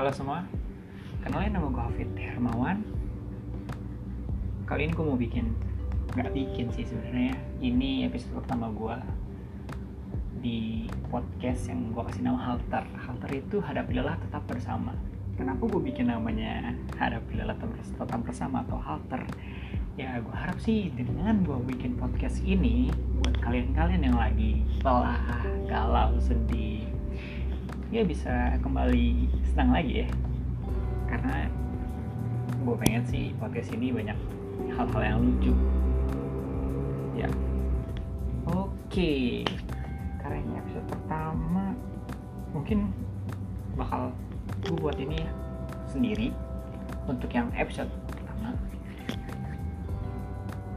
Halo semua, kenalin nama gue Hafid Hermawan. Kali ini gue mau bikin, nggak bikin sih sebenarnya. Ini episode pertama gue di podcast yang gue kasih nama Halter. Halter itu hadapi lelah tetap bersama. Kenapa gue bikin namanya hadapi lelah tetap bersama atau Halter? Ya gue harap sih dengan gue bikin podcast ini buat kalian-kalian yang lagi lelah, galau, sedih, ya bisa kembali senang lagi ya. Karena gue pengen sih podcast ini banyak hal-hal yang lucu. Ya. Oke. Karena ini episode pertama. Mungkin bakal gue buat ini sendiri untuk yang episode pertama.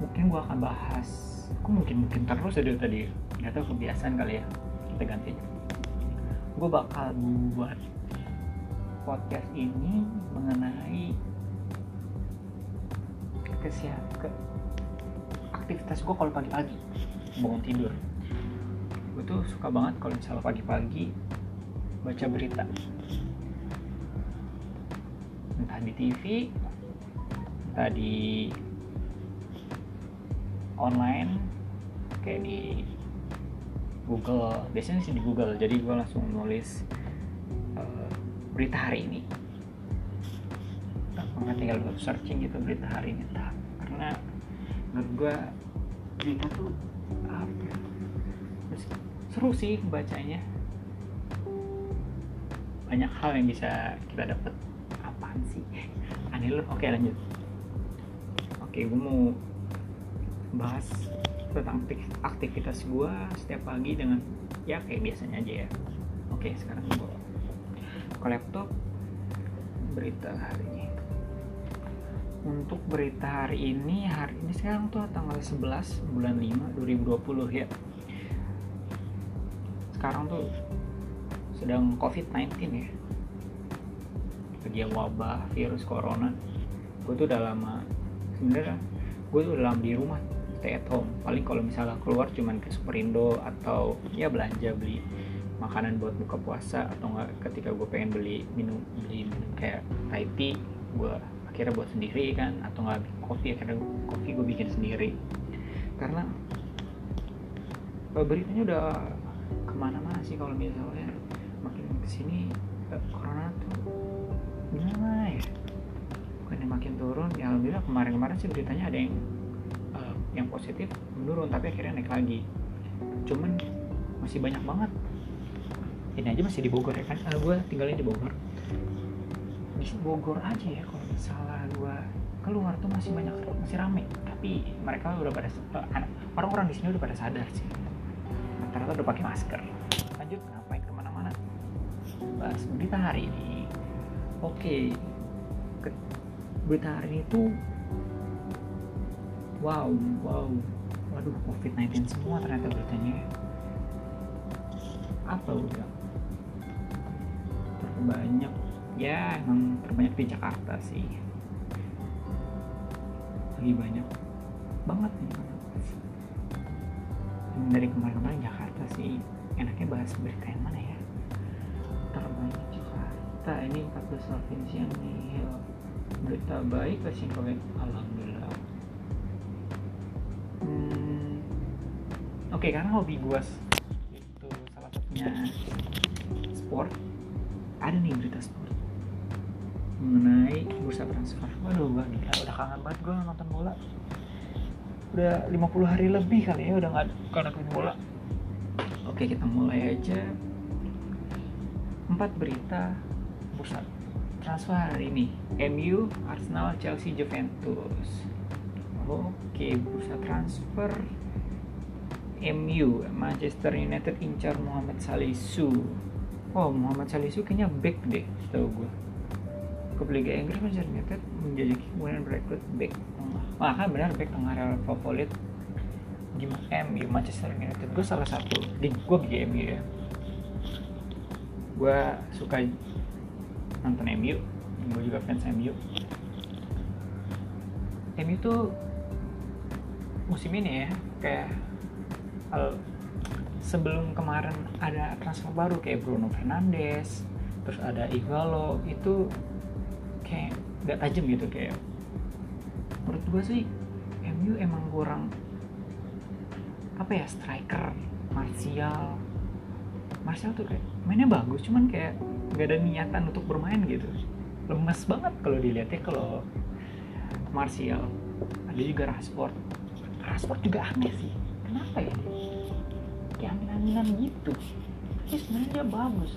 Mungkin gue akan bahas aku mungkin mungkin terus aja tadi? Nggak tahu kebiasaan kali ya kita ganti gue bakal buat podcast ini mengenai kesiap ke aktivitas gue kalau pagi-pagi. Bangun tidur. Gue tuh suka banget kalau misalnya pagi-pagi baca berita. Entah di TV entah di online kayak di Google biasanya sih di Google. Jadi gue langsung nulis uh, berita hari ini. Nggak tinggal searching gitu berita hari ini tak karena menurut gue berita tuh apa ya, seru sih bacanya. Banyak hal yang bisa kita dapat apaan sih? Aneh loh oke lanjut. Oke gue mau bahas tentang aktivitas gue setiap pagi dengan ya kayak biasanya aja ya. Oke sekarang gue ke laptop. Berita hari ini. Untuk berita hari ini hari ini sekarang tuh tanggal 11 bulan 5 2020 ya. Sekarang tuh sedang covid-19 ya. Lagi wabah virus corona. Gue tuh udah lama sebenarnya gue tuh udah lama di rumah stay at home. Paling kalau misalnya keluar cuman ke Superindo atau ya belanja beli makanan buat buka puasa atau enggak ketika gue pengen beli minum beli minum kayak Thai tea gue akhirnya buat sendiri kan atau enggak kopi akhirnya kopi gue bikin sendiri. Karena beritanya udah ke mana-mana sih kalau misalnya makin ke sini corona tuh gimana ya? Bukannya makin turun ya alhamdulillah kemarin-kemarin sih beritanya ada yang yang positif menurun tapi akhirnya naik lagi. Cuman masih banyak banget. Ini aja masih di Bogor ya kan? Uh, gue tinggalnya di Bogor. Di Bogor aja ya kalau misalnya gue keluar tuh masih banyak masih rame. Tapi mereka udah pada orang-orang di sini udah pada sadar sih. Rata-rata udah pakai masker. Lanjut ngapain ke mana-mana? Bahas berita hari ini. Oke ke, berita hari ini tuh wow wow. Waduh covid-19 semua ternyata beritanya apa udah? Terbanyak. Ya emang terbanyak di Jakarta sih. Lagi banyak banget nih dari kemarin-kemarin Jakarta sih enaknya bahas berita yang mana ya? Terbanyak Jakarta. Ini 14 provinsi yang nihil berita baik kasih COVID alhamdulillah oke okay, karena hobi gue itu salah satunya sport. Ada nih berita sport mengenai bursa transfer. Waduh gue gila udah kangen banget gue nonton bola. Udah 50 hari lebih kali ya udah nggak nonton bola. Oke kita mulai aja. Empat berita bursa transfer hari ini. MU, Arsenal, Chelsea, Juventus. Oke bursa transfer MU Manchester United incar Muhammad Salisu. Oh Muhammad Salisu kayaknya back deh tau gue ke Liga Inggris Manchester United menjajaki kemudian merekrut back tengah. Wah kan benar back tengah real favorit gimana MU Manchester United? Gue salah satu. Di gue di MU ya. Gue suka nonton MU gue juga fans MU MU tuh musim ini ya kayak sebelum kemarin ada transfer baru kayak Bruno Fernandes terus ada Igalo itu kayak gak tajam gitu kayak menurut gue sih MU emang kurang apa ya striker Martial. Martial tuh kayak mainnya bagus cuman kayak gak ada niatan untuk bermain gitu. Lemes banget kalau dilihatnya kalau Martial. Ada juga Rashford. Rashford juga aneh sih kenapa ya? Kayak angin-anginan gitu. Tapi sebenarnya dia bagus.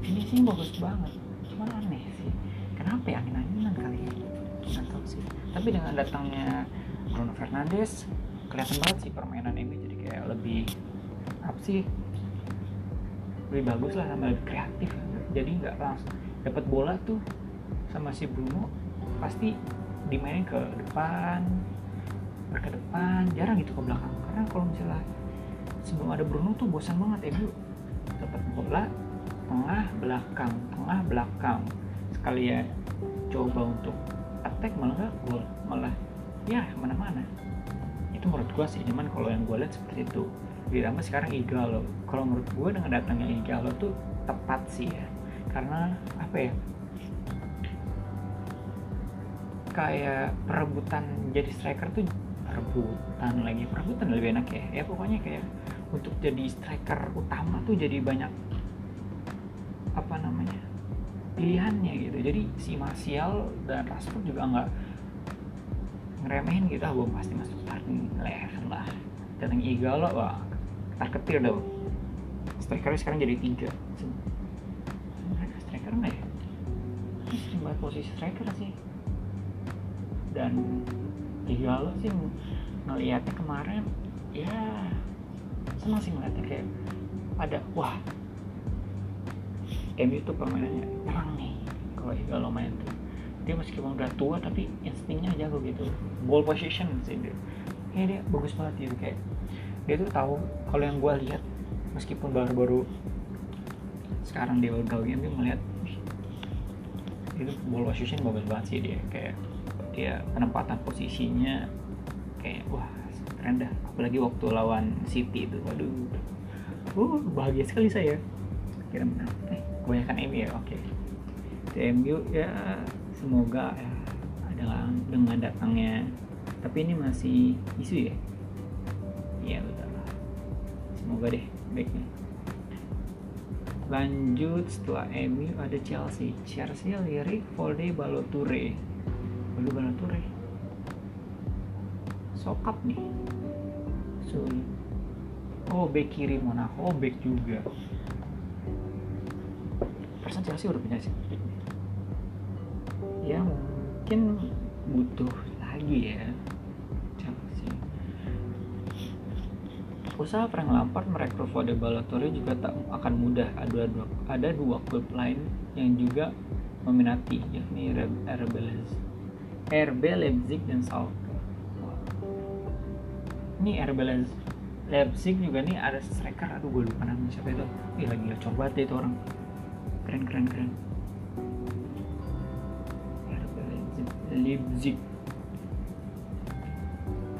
Finishing bagus banget. Cuman aneh sih. Kenapa ya angin-anginan kali ya? Tahu sih. Tapi dengan datangnya Bruno Fernandes kelihatan banget sih permainan ini. Jadi kayak lebih apa sih lebih bagus lah sama lebih kreatif. Jadi nggak langsung dapat bola tuh sama si Bruno pasti dimainin ke depan ke depan jarang gitu ke belakang. Karena kalau misalnya sebelum ada Bruno tuh bosan banget ya bu dapat bola tengah belakang tengah belakang. Sekali ya coba untuk attack malah nggak gol. Malah ya mana-mana itu menurut gua sih cuman kalau yang gue lihat seperti itu. Ditambah sekarang Igalo. Kalau menurut gue dengan datangnya Igalo tuh tepat sih ya. Karena apa ya kayak perebutan jadi striker tuh perebutan lagi perebutan lebih enak ya. Ya pokoknya kayak untuk jadi striker utama tuh jadi banyak apa namanya pilihannya gitu. Jadi si Martial dan Rashford juga nggak ngeremehin gitu. Ah gue pasti masuk starting eleven lah. Datang Igalo wah tar ketir dong. Strikernya sekarang jadi tiga. Mereka striker nggak ya? Ini posisi striker sih. Dan Igalo sih ngelihatnya kemarin ya senang sih ngeliatnya kayak ada wah MU tuh permainannya nyerang nih kalau Igalo main tuh. Dia meskipun udah tua tapi instingnya jago gitu. Ball position sih dia. Kayak dia bagus banget gitu kayak dia tuh tahu kalau yang gue lihat meskipun baru-baru sekarang dia baru game dia melihat itu ball position bagus banget sih dia. Kayak dia penempatan posisinya kayak wah keren dah. Apalagi waktu lawan City itu waduh. Uh bahagia sekali saya. Kira menang. Eh kebanyakan MU ya oke. Okay. MU ya semoga ya adalah dengan datangnya. Tapi ini masih isu ya? Iya betul. Semoga deh baiknya. Lanjut setelah MU ada Chelsea. Chelsea lirik Folde Baloture. Baloture sokap nih. So oh back kiri Monaco oh back juga. Persen Chelsea udah punya sih. Ya mungkin butuh lagi ya usaha Frank Lampard merekrut Fode Balotelli juga tak akan mudah. Ada dua, ada dua klub lain yang juga meminati yakni RB Leipzig, dan Salzburg ini RB Leipzig juga nih ada striker. Aduh gue lupa namanya siapa itu. Ih, lagi coba deh itu orang. Keren keren keren. Leipzig.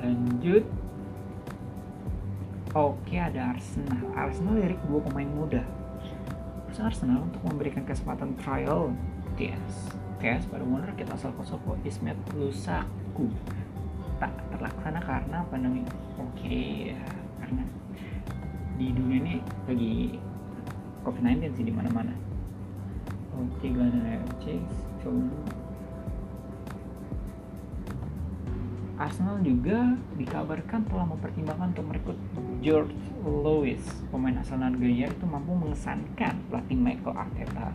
Lanjut. Oke ada Arsenal. Arsenal lirik dua pemain muda. Terus Arsenal untuk memberikan kesempatan trial? TS TS pada owner kita asal Kosovo Ismet Lusaku terlaksana karena pandemi oke ya karena di dunia ini lagi COVID-19 sih di mana-mana oke Ghana FC Arsenal juga dikabarkan telah mempertimbangkan untuk merekrut George Lewis, pemain asal Norwegia itu mampu mengesankan pelatih Michael Arteta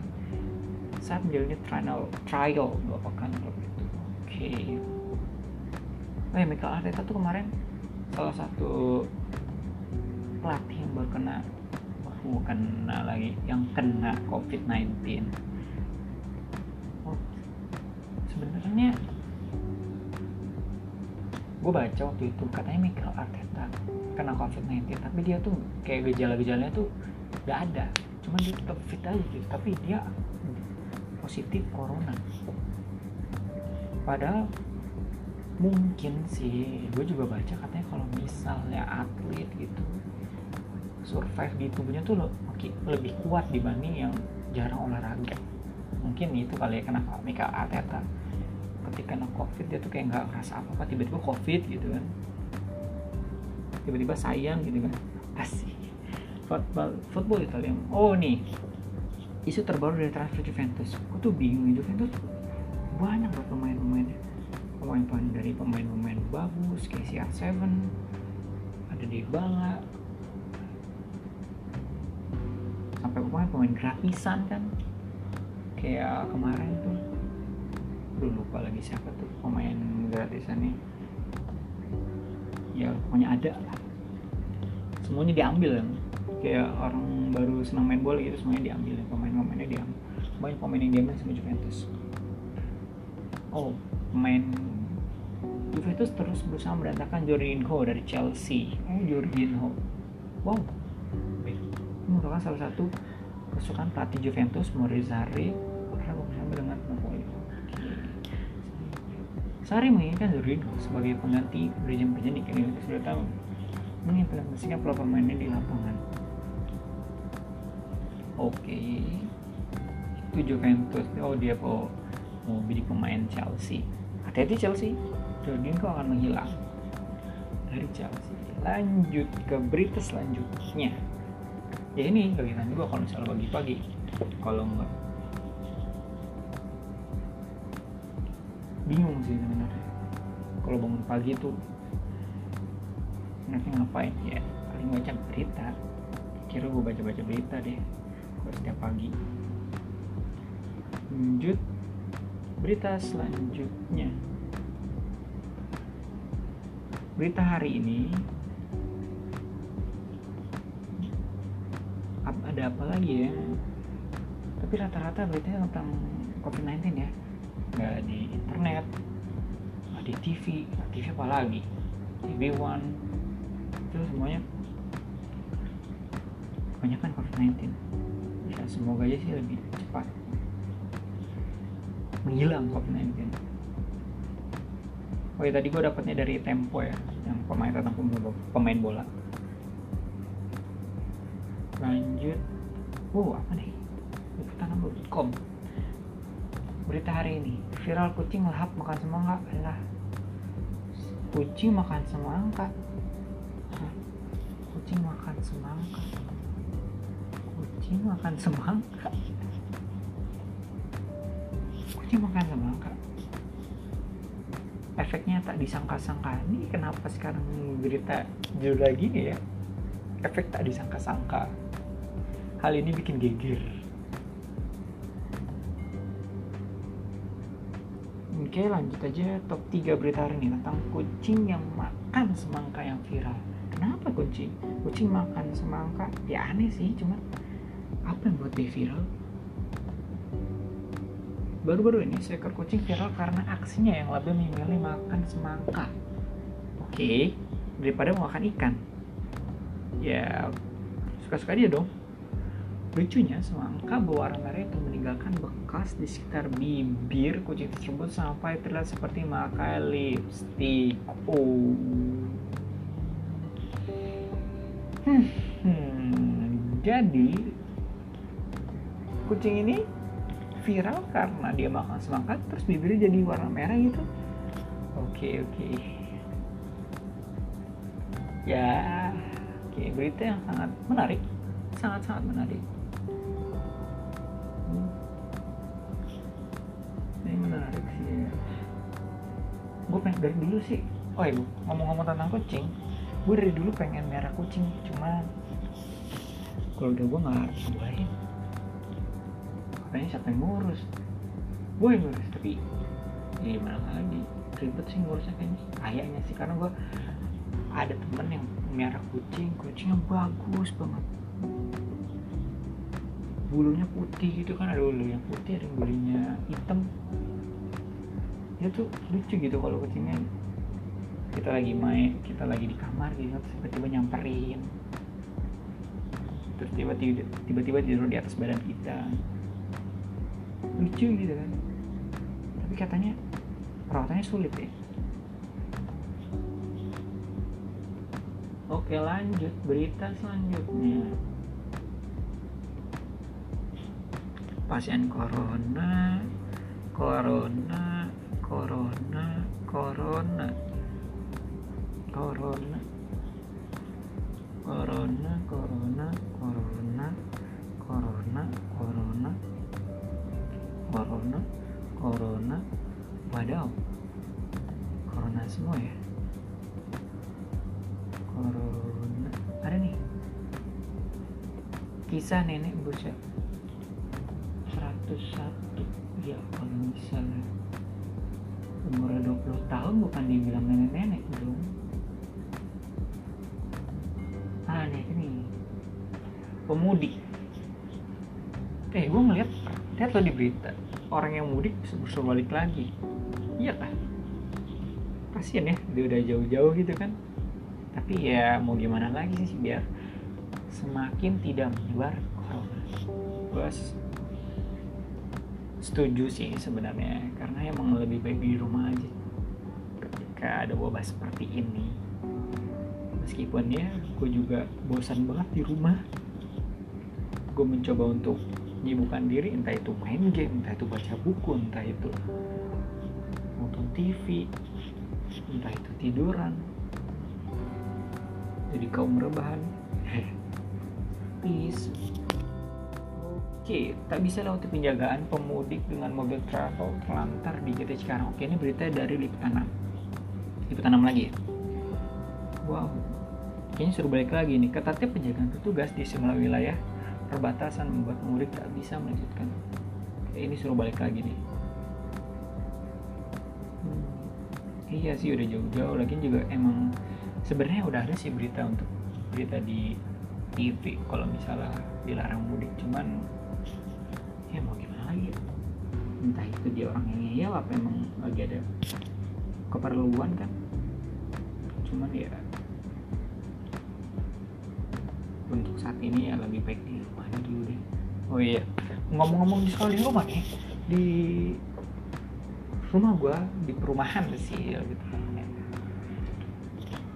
saat menjalani trial trial dua pekan itu. Oke. Okay. Oh ya, Michael Arteta tuh kemarin salah satu pelatih yang baru kena baru kena lagi yang kena COVID-19. Oh, sebenarnya gue baca waktu itu katanya Michael Arteta kena COVID-19 tapi dia tuh kayak gejala-gejalanya tuh gak ada. Cuma dia tetap fit aja gitu. Tapi dia positif corona. Padahal mungkin sih gue juga baca katanya kalau misalnya atlet gitu survive di tubuhnya tuh lebih kuat dibanding yang jarang olahraga. Mungkin itu kali ya kenapa Mika Arteta ketika kena covid dia tuh kayak nggak ngerasa apa apa tiba-tiba covid gitu kan. Tiba-tiba sayang gitu kan. Asik. Football football Italia oh nih isu terbaru dari transfer Juventus. Aku tuh bingung Juventus banyak loh pemain-pemainnya pemain-pemain dari pemain-pemain bagus kayak CR7 ada di Bala sampai pemain-pemain gratisan kan kayak kemarin tuh. Duh, lupa lagi siapa tuh pemain gratisan nih ya pokoknya ada lah. Semuanya diambil kan. Kayak orang baru senang main bola gitu semuanya diambil. Pemain-pemainnya diambil. Banyak pemain yang diambil sama Juventus oh pemain Juventus terus berusaha mendatangkan Jorginho dari Chelsea. Oh Jorginho. Wow. Merupakan salah satu kesukaan pelatih Juventus Maurizio Sarri. Bersama dengan Napoli. Sarri menginginkan Jorginho sebagai pengganti Brian Pejanik yang sudah tahu mengimplementasikan pola permainannya di lapangan. Oke. Itu Juventus. Oh dia mau mau beli pemain Chelsea. Hati-hati Chelsea. Jorginho akan menghilang dari Chelsea. Lanjut ke berita selanjutnya. Ya ini kegiatan juga kalau misalnya pagi-pagi kalau enggak bingung sih sebenarnya. Kalau bangun pagi tuh nanti ngapain? Ya paling baca berita. Kira gue baca-baca berita deh kalau setiap pagi. Lanjut berita selanjutnya. Berita hari ini. Ada apa lagi ya? Tapi rata-rata beritanya tentang COVID-19 ya. Nggak di internet nggak di TV TV apa lagi? TV One. Itu semuanya. Kebanyakan COVID-19 ya semoga aja sih lebih cepat menghilang COVID-19. Oh ya tadi gue dapetnya dari Tempo ya yang pemain tentang pemain bola lanjut. Wow apa nih? Liputan.com berita hari ini. Viral kucing lahap makan semangka lah. Kucing makan semangka kucing makan semangka kucing makan semangka kucing makan semangka efeknya tak disangka-sangka. Ini kenapa sekarang berita judul lagi nih ya? Efek tak disangka-sangka. Hal ini bikin geger. Oke lanjut aja. Top 3 berita hari ini tentang kucing yang makan semangka yang viral. Kenapa kucing? Kucing makan semangka? Ya aneh sih cuma Apa yang buat dia viral? Baru-baru ini seekor kucing viral karena aksinya yang lebih memilih makan semangka Oke Daripada makan ikan Ya Suka-suka dia dong Lucunya, semangka berwarna merah itu meninggalkan bekas di sekitar bibir kucing tersebut sampai terlihat seperti memakai lipstick. Oh. Hmm, hmm. Jadi, kucing ini viral karena dia makan semangka terus bibirnya jadi warna merah gitu. Oke, oke. Ya, oke, berita yang sangat menarik. Sangat-sangat menarik. ini menarik sih ya. gue pengen dari dulu sih oh iya ngomong-ngomong tentang kucing gue dari dulu pengen merah kucing cuma kalau udah gue nggak cobain katanya siapa yang ngurus? Gue yang ngurus tapi ya gimana lagi? Ribet sih ngurusnya kayaknya. Kayaknya sih karena gue ada temen yang merah kucing. Kucingnya bagus banget. Bulunya putih gitu kan ada bulu yang putih ada yang bulunya hitam. Itu tuh lucu gitu kalau kucingnya kita lagi main kita lagi di kamar gitu tiba-tiba nyamperin. Terus tiba-tiba tiba-tiba tidur di atas badan kita lucu gitu kan. Tapi katanya perawatannya sulit ya. Oke lanjut. Berita selanjutnya. Pasien corona corona corona corona. Corona. Corona corona corona corona corona corona wadaw corona semua ya? Corona. Ada nih. Kisah nenek berusia 101 ya kalau misalnya umurnya 20 tahun bukan dibilang nenek-nenek dong. Ah nih. Ini pemudik eh gue ngeliat lihat lo di berita. Orang yang mudik berusaha balik lagi iya kan kasian ya dia udah jauh-jauh gitu kan. Tapi ya mau gimana lagi sih biar semakin tidak menyebar corona. Gue setuju sih sebenarnya karena emang lebih baik di rumah aja ketika ada wabah seperti ini. Meskipun ya gue juga bosan banget di rumah. Gue mencoba untuk menyibukkan diri entah itu main game entah itu baca buku entah itu nonton TV entah itu tiduran jadi kaum rebahan peace Oke, tak bisa lewati penjagaan pemudik dengan mobil travel terlantar di GT Cikarang. Oke, ini berita dari Liputan 6. Liputan 6 lagi ya. Wow, kayaknya suruh balik lagi nih. Ketatnya penjagaan petugas di sejumlah wilayah perbatasan membuat pemudik tak bisa melanjutkan. Oke, ini suruh balik lagi nih. Iya sih udah jauh-jauh. Lagi juga emang sebenarnya udah ada sih berita untuk berita di TV kalau misalnya dilarang mudik. Cuman ya mau gimana lagi? Entah itu dia orang yang ngeyel apa emang lagi ada keperluan kan? Cuman ya untuk saat ini ya lebih baik di rumah dulu deh. Oh iya ngomong-ngomong di sekolah di rumah nih di rumah gua di perumahan sih lebih tepatnya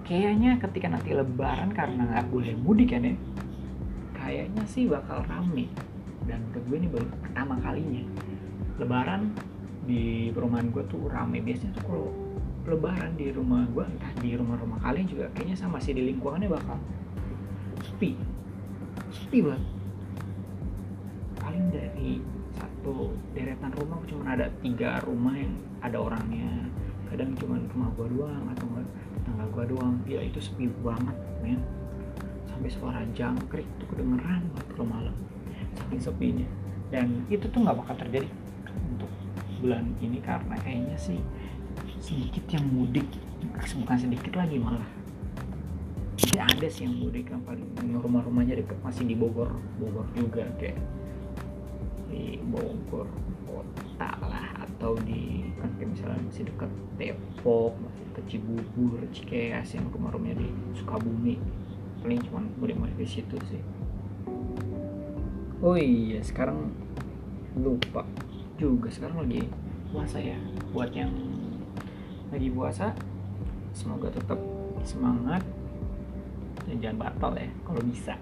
kayaknya ketika nanti lebaran karena nggak boleh mudik kan ya kayaknya sih bakal rame. Dan menurut gue ini baru pertama kalinya. Lebaran di perumahan gue tuh rame. Biasanya tuh kalau lebaran di rumah gue entah di rumah-rumah kalian juga kayaknya sama sih di lingkungannya bakal sepi. Sepi banget. Paling dari satu deretan rumah cuma ada tiga rumah yang ada orangnya. Kadang cuma rumah gue doang atau enggak tetangga gue doang. Ya itu sepi banget men. Sampai suara jangkrik tuh kedengeran banget kalau malam. Saking sepinya. Dan itu tuh nggak bakal terjadi untuk bulan ini karena kayaknya sih sedikit yang mudik bukan sedikit lagi malah. Ya ada sih yang mudik yang paling rumah-rumahnya deket masih di Bogor Bogor juga kayak di Bogor atau di kan kayak misalnya masih dekat Depok masih dekat Cibubur Cikeas yang rumah-rumahnya di Sukabumi. Paling cuma mudik-mudik di situ sih. Oh iya sekarang lupa. Juga sekarang lagi puasa ya. Buat yang lagi puasa semoga tetap semangat dan jangan batal ya kalau bisa.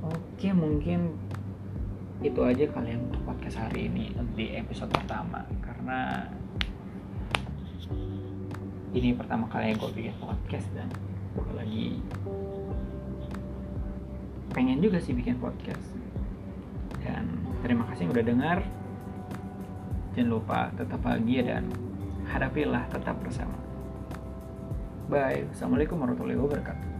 Oke mungkin itu aja kalian untuk podcast hari ini di episode pertama. Karena ini pertama kali yang gue bikin podcast dan gue lagi pengen juga sih bikin podcast. Dan terima kasih yang udah dengar. Jangan lupa tetap bahagia dan hadapilah tetap bersama. Bye. Assalamualaikum warahmatullahi wabarakatuh